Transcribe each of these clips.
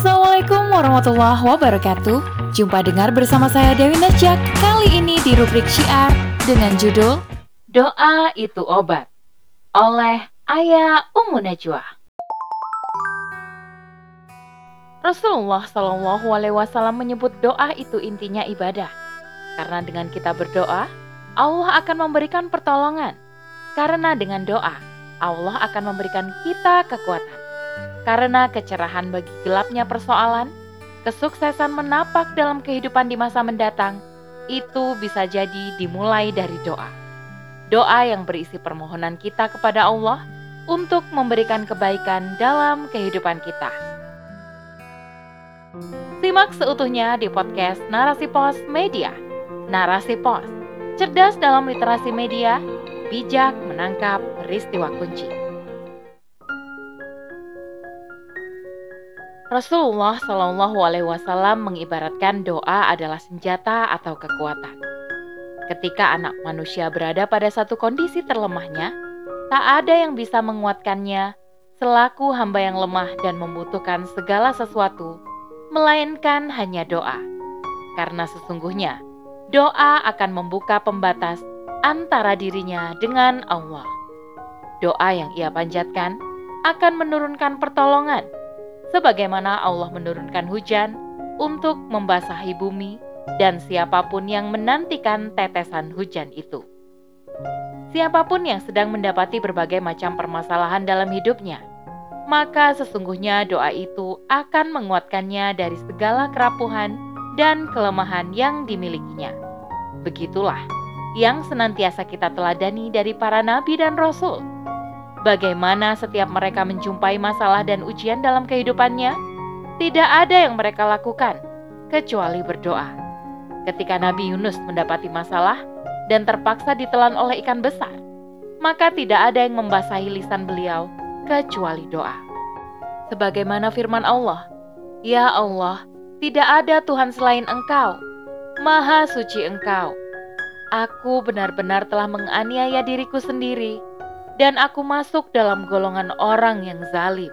Assalamualaikum warahmatullahi wabarakatuh. Jumpa dengar bersama saya Dewi Najak kali ini di rubrik Syiar dengan judul Doa itu Obat oleh Ayah Ummu Najwa. Rasulullah Shallallahu Alaihi Wasallam menyebut doa itu intinya ibadah, karena dengan kita berdoa, Allah akan memberikan pertolongan. Karena dengan doa, Allah akan memberikan kita kekuatan. Karena kecerahan bagi gelapnya persoalan, kesuksesan menapak dalam kehidupan di masa mendatang, itu bisa jadi dimulai dari doa. Doa yang berisi permohonan kita kepada Allah untuk memberikan kebaikan dalam kehidupan kita. Simak seutuhnya di podcast Narasi Pos Media. Narasi Pos, cerdas dalam literasi media, bijak menangkap peristiwa kunci. Rasulullah Shallallahu Alaihi Wasallam mengibaratkan doa adalah senjata atau kekuatan. Ketika anak manusia berada pada satu kondisi terlemahnya, tak ada yang bisa menguatkannya selaku hamba yang lemah dan membutuhkan segala sesuatu, melainkan hanya doa. Karena sesungguhnya doa akan membuka pembatas antara dirinya dengan Allah. Doa yang ia panjatkan akan menurunkan pertolongan sebagaimana Allah menurunkan hujan untuk membasahi bumi dan siapa pun yang menantikan tetesan hujan itu. Siapa pun yang sedang mendapati berbagai macam permasalahan dalam hidupnya, maka sesungguhnya doa itu akan menguatkannya dari segala kerapuhan dan kelemahan yang dimilikinya. Begitulah yang senantiasa kita teladani dari para nabi dan rasul Bagaimana setiap mereka menjumpai masalah dan ujian dalam kehidupannya, tidak ada yang mereka lakukan kecuali berdoa. Ketika Nabi Yunus mendapati masalah dan terpaksa ditelan oleh ikan besar, maka tidak ada yang membasahi lisan beliau kecuali doa. Sebagaimana firman Allah, "Ya Allah, tidak ada Tuhan selain Engkau, Maha Suci Engkau. Aku benar-benar telah menganiaya diriku sendiri." Dan aku masuk dalam golongan orang yang zalim.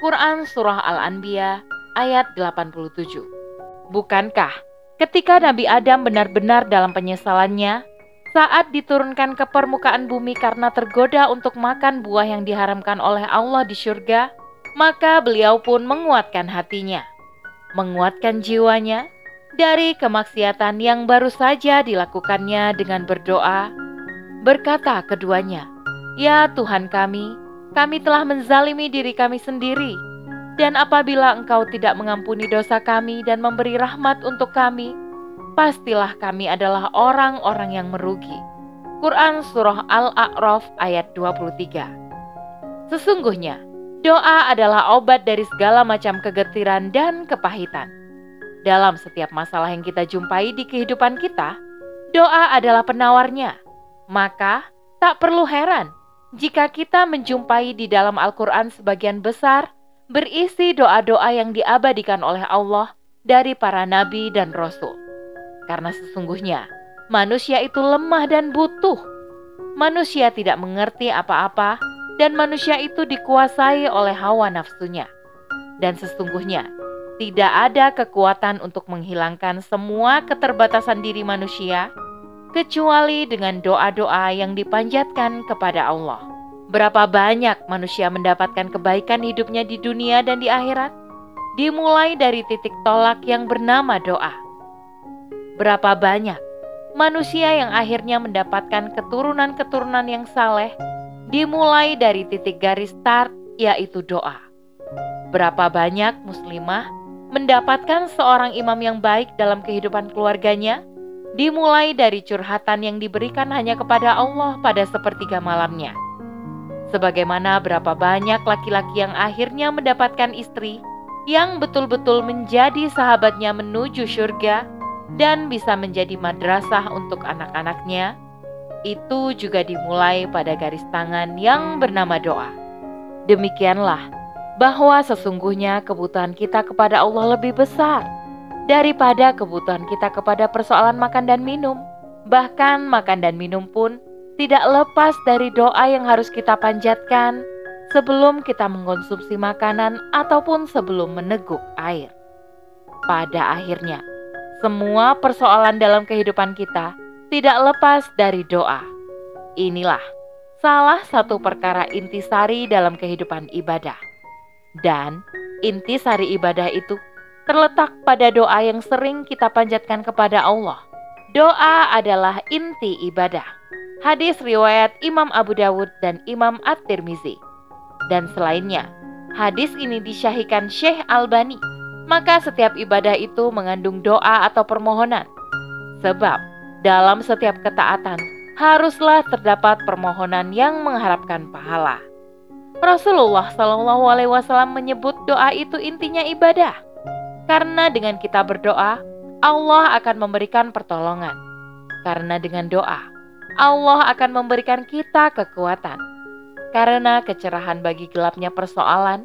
Quran Surah Al-Anbiya ayat 87 Bukankah ketika Nabi Adam benar-benar dalam penyesalannya saat diturunkan ke permukaan bumi karena tergoda untuk makan buah yang diharamkan oleh Allah di surga, maka beliau pun menguatkan hatinya, menguatkan jiwanya dari kemaksiatan yang baru saja dilakukannya dengan berdoa. Berkata keduanya, Ya Tuhan kami, kami telah menzalimi diri kami sendiri. Dan apabila Engkau tidak mengampuni dosa kami dan memberi rahmat untuk kami, pastilah kami adalah orang-orang yang merugi. Quran Surah Al-A'raf ayat 23 Sesungguhnya, doa adalah obat dari segala macam kegetiran dan kepahitan. Dalam setiap masalah yang kita jumpai di kehidupan kita, doa adalah penawarnya. Maka, tak perlu heran jika kita menjumpai di dalam Al-Quran sebagian besar berisi doa-doa yang diabadikan oleh Allah dari para nabi dan rasul. Karena sesungguhnya manusia itu lemah dan butuh. Manusia tidak mengerti apa-apa dan manusia itu dikuasai oleh hawa nafsunya. Dan sesungguhnya tidak ada kekuatan untuk menghilangkan semua keterbatasan diri manusia kecuali dengan doa-doa yang dipanjatkan kepada Allah. Berapa banyak manusia mendapatkan kebaikan hidupnya di dunia dan di akhirat? Dimulai dari titik tolak yang bernama doa. Berapa banyak manusia yang akhirnya mendapatkan keturunan-keturunan yang saleh? Dimulai dari titik garis start, yaitu doa. Berapa banyak muslimah mendapatkan seorang imam yang baik dalam kehidupan keluarganya? Dimulai dari curhatan yang diberikan hanya kepada Allah pada sepertiga malamnya. Sebagaimana berapa banyak laki-laki yang akhirnya mendapatkan istri yang betul-betul menjadi sahabatnya menuju surga dan bisa menjadi madrasah untuk anak-anaknya, itu juga dimulai pada garis tangan yang bernama doa. Demikianlah bahwa sesungguhnya kebutuhan kita kepada Allah lebih besar daripada kebutuhan kita kepada persoalan makan dan minum. Bahkan makan dan minum pun tidak lepas dari doa yang harus kita panjatkan sebelum kita mengkonsumsi makanan ataupun sebelum meneguk air. Pada akhirnya, semua persoalan dalam kehidupan kita tidak lepas dari doa. Inilah salah satu perkara intisari dalam kehidupan ibadah. Dan intisari ibadah itu terletak pada doa yang sering kita panjatkan kepada Allah. Doa adalah inti ibadah. Hadis riwayat Imam Abu Dawud dan Imam At-Tirmizi. Dan selainnya, hadis ini disyahikan Syekh Albani. Maka setiap ibadah itu mengandung doa atau permohonan. Sebab dalam setiap ketaatan haruslah terdapat permohonan yang mengharapkan pahala. Rasulullah Shallallahu Alaihi Wasallam menyebut doa itu intinya ibadah, karena dengan kita berdoa, Allah akan memberikan pertolongan. Karena dengan doa, Allah akan memberikan kita kekuatan. Karena kecerahan bagi gelapnya persoalan,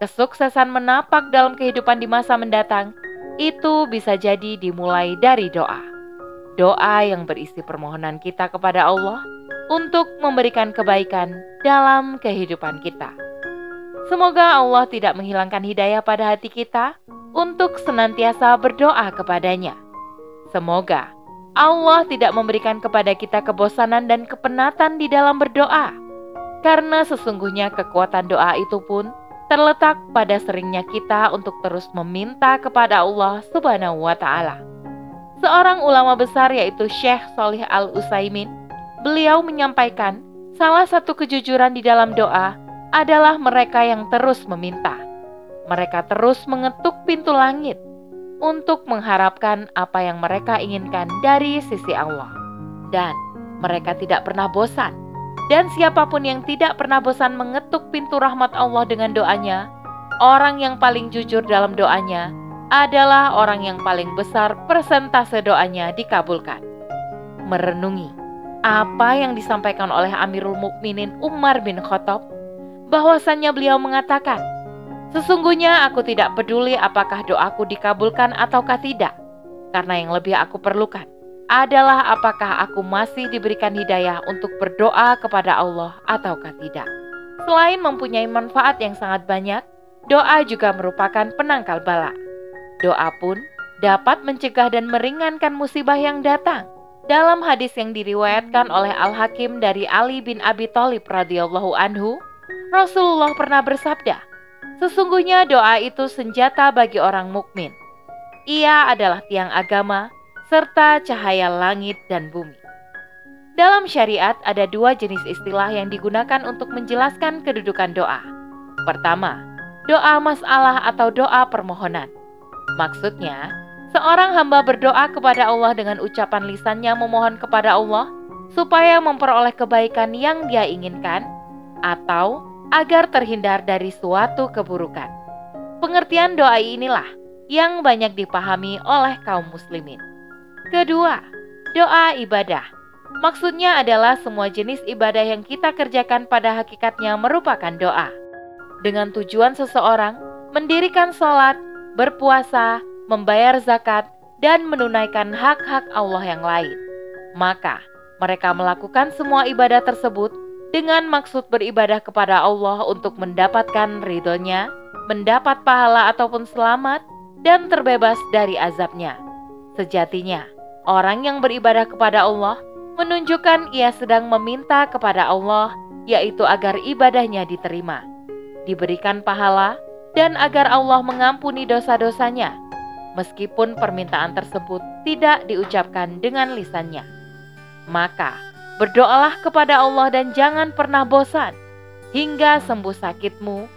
kesuksesan menapak dalam kehidupan di masa mendatang, itu bisa jadi dimulai dari doa. Doa yang berisi permohonan kita kepada Allah untuk memberikan kebaikan dalam kehidupan kita. Semoga Allah tidak menghilangkan hidayah pada hati kita untuk senantiasa berdoa kepadanya. Semoga Allah tidak memberikan kepada kita kebosanan dan kepenatan di dalam berdoa, karena sesungguhnya kekuatan doa itu pun terletak pada seringnya kita untuk terus meminta kepada Allah Subhanahu wa Ta'ala. Seorang ulama besar, yaitu Syekh Solih Al-Utsaimin, beliau menyampaikan salah satu kejujuran di dalam doa adalah mereka yang terus meminta. Mereka terus mengetuk pintu langit untuk mengharapkan apa yang mereka inginkan dari sisi Allah. Dan mereka tidak pernah bosan. Dan siapa pun yang tidak pernah bosan mengetuk pintu rahmat Allah dengan doanya, orang yang paling jujur dalam doanya adalah orang yang paling besar persentase doanya dikabulkan. Merenungi apa yang disampaikan oleh Amirul Mukminin Umar bin Khattab bahwasannya beliau mengatakan, "Sesungguhnya aku tidak peduli apakah doaku dikabulkan ataukah tidak, karena yang lebih aku perlukan adalah apakah aku masih diberikan hidayah untuk berdoa kepada Allah ataukah tidak." Selain mempunyai manfaat yang sangat banyak, doa juga merupakan penangkal bala. Doa pun dapat mencegah dan meringankan musibah yang datang dalam hadis yang diriwayatkan oleh Al-Hakim dari Ali bin Abi Thalib radhiyallahu anhu, Rasulullah pernah bersabda, "Sesungguhnya doa itu senjata bagi orang mukmin. Ia adalah tiang agama serta cahaya langit dan bumi." Dalam syariat ada dua jenis istilah yang digunakan untuk menjelaskan kedudukan doa. Pertama, doa masalah atau doa permohonan. Maksudnya, Seorang hamba berdoa kepada Allah dengan ucapan lisannya memohon kepada Allah supaya memperoleh kebaikan yang dia inginkan atau agar terhindar dari suatu keburukan. Pengertian doa inilah yang banyak dipahami oleh kaum muslimin. Kedua, doa ibadah. Maksudnya adalah semua jenis ibadah yang kita kerjakan pada hakikatnya merupakan doa. Dengan tujuan seseorang mendirikan sholat, berpuasa, membayar zakat, dan menunaikan hak-hak Allah yang lain. Maka, mereka melakukan semua ibadah tersebut dengan maksud beribadah kepada Allah untuk mendapatkan ridhonya, mendapat pahala ataupun selamat, dan terbebas dari azabnya. Sejatinya, orang yang beribadah kepada Allah menunjukkan ia sedang meminta kepada Allah, yaitu agar ibadahnya diterima, diberikan pahala, dan agar Allah mengampuni dosa-dosanya meskipun permintaan tersebut tidak diucapkan dengan lisannya. Maka, berdoalah kepada Allah dan jangan pernah bosan, hingga sembuh sakitmu,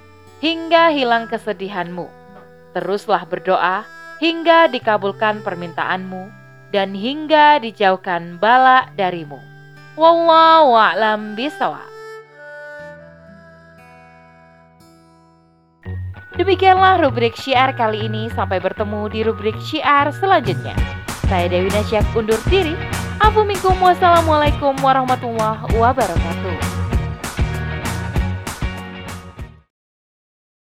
hingga hilang kesedihanmu. Teruslah berdoa hingga dikabulkan permintaanmu, dan hingga dijauhkan bala darimu. Wallahu a'lam. Demikianlah rubrik syiar kali ini. Sampai bertemu di rubrik syiar selanjutnya. Saya Dewi Nasyak undur diri. Assalamualaikum warahmatullahi wabarakatuh.